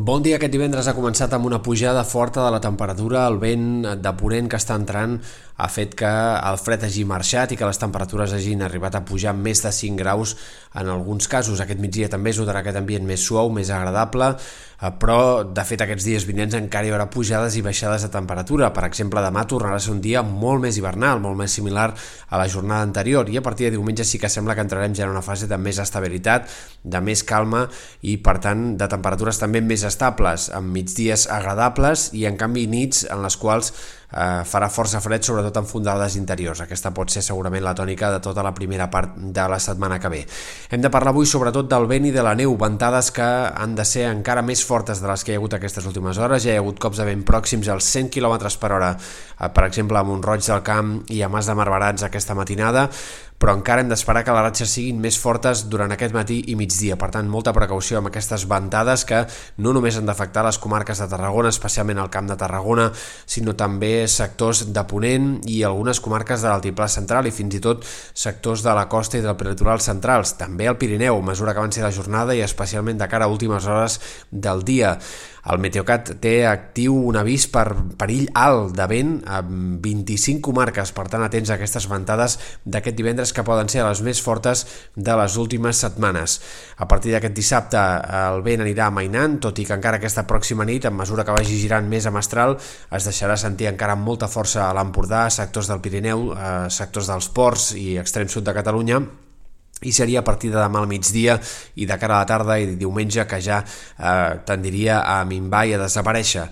Bon dia. Aquest divendres ha començat amb una pujada forta de la temperatura. El vent de ponent que està entrant ha fet que el fred hagi marxat i que les temperatures hagin arribat a pujar més de 5 graus en alguns casos. Aquest migdia també es notarà aquest ambient més suau, més agradable, eh, però de fet aquests dies vinents encara hi haurà pujades i baixades de temperatura. Per exemple, demà tornarà a ser un dia molt més hivernal, molt més similar a la jornada anterior i a partir de diumenge sí que sembla que entrarem ja en una fase de més estabilitat, de més calma i per tant de temperatures també més estables, amb migdies agradables i en canvi nits en les quals eh, farà força fred, sobretot en fondades interiors. Aquesta pot ser segurament la tònica de tota la primera part de la setmana que ve. Hem de parlar avui sobretot del vent i de la neu, ventades que han de ser encara més fortes de les que hi ha hagut aquestes últimes hores. Ja hi ha hagut cops de vent pròxims als 100 km per hora, eh, per exemple, a Montroig del Camp i a Mas de Marbarats aquesta matinada però encara hem d'esperar que les ratxes siguin més fortes durant aquest matí i migdia. Per tant, molta precaució amb aquestes ventades que no només han d'afectar les comarques de Tarragona, especialment el Camp de Tarragona, sinó també sectors de Ponent i algunes comarques de l'Altiplà Central i fins i tot sectors de la costa i del prelitoral centrals. També el Pirineu, mesura que avanci la jornada i especialment de cara a últimes hores del dia. El Meteocat té actiu un avís per perill alt de vent a 25 comarques, per tant atents a aquestes ventades d'aquest divendres que poden ser les més fortes de les últimes setmanes. A partir d'aquest dissabte el vent anirà amainant, tot i que encara aquesta pròxima nit, a mesura que vagi girant més a mestral, es deixarà sentir encara amb molta força a l'Empordà, sectors del Pirineu, eh, sectors dels ports i extrem sud de Catalunya, i seria a partir de demà al migdia i de cara a la tarda i diumenge que ja eh, tendiria a minvar i a desaparèixer.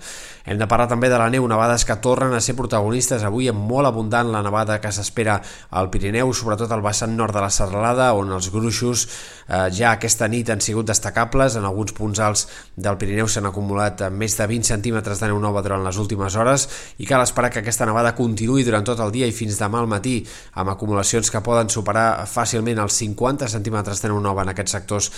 Hem de parlar també de la neu, nevades que tornen a ser protagonistes avui amb molt abundant la nevada que s'espera al Pirineu, sobretot al vessant nord de la Serralada, on els gruixos eh, ja aquesta nit han sigut destacables, en alguns punts alts del Pirineu s'han acumulat més de 20 centímetres de neu nova durant les últimes hores i cal esperar que aquesta nevada continuï durant tot el dia i fins demà al matí, amb acumulacions que poden superar fàcilment els 50 centímetres de neu nova en aquests sectors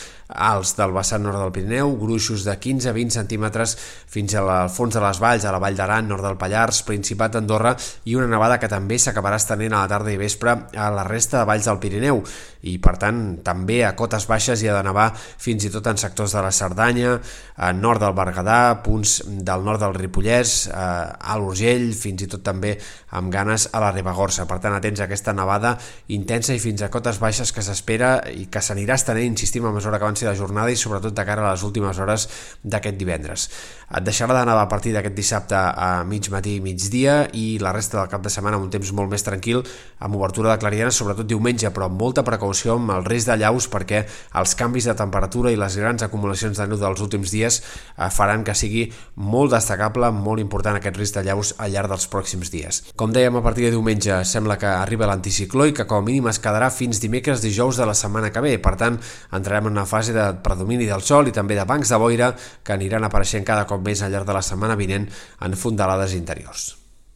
alts del vessant nord del Pirineu, gruixos de 15 a 20 centímetres fins al fons de les valls, a la Vall d'Aran, nord del Pallars, Principat d'Andorra i una nevada que també s'acabarà estenent a la tarda i vespre a la resta de valls del Pirineu i per tant també a cotes baixes hi ha de nevar fins i tot en sectors de la Cerdanya, a nord del Berguedà, punts del nord del Ripollès, a l'Urgell, fins i tot també amb ganes a la Ribagorça. Per tant, atents a aquesta nevada intensa i fins a cotes baixes que s'espera i que s'anirà estenent, insistim, a mesura que avanci la jornada i sobretot de cara a les últimes hores d'aquest divendres. Et deixarà de nevar a partir d'aquest dissabte a mig matí i migdia i la resta del cap de setmana amb un temps molt més tranquil, amb obertura de clarianes, sobretot diumenge, però amb molta precaució amb el risc de llaus perquè els canvis de temperatura i les grans acumulacions de neu dels últims dies eh, faran que sigui molt destacable, molt important aquest risc de llaus al llarg dels pròxims dies. Com dèiem, a partir de diumenge sembla que arriba l'anticicló i que com a mínim es quedarà fins dimecres dijous de la setmana que ve. Per tant, entrarem en una fase de predomini del sol i també de bancs de boira que aniran apareixent cada cop més al llarg de la setmana vinent en fondalades interiors.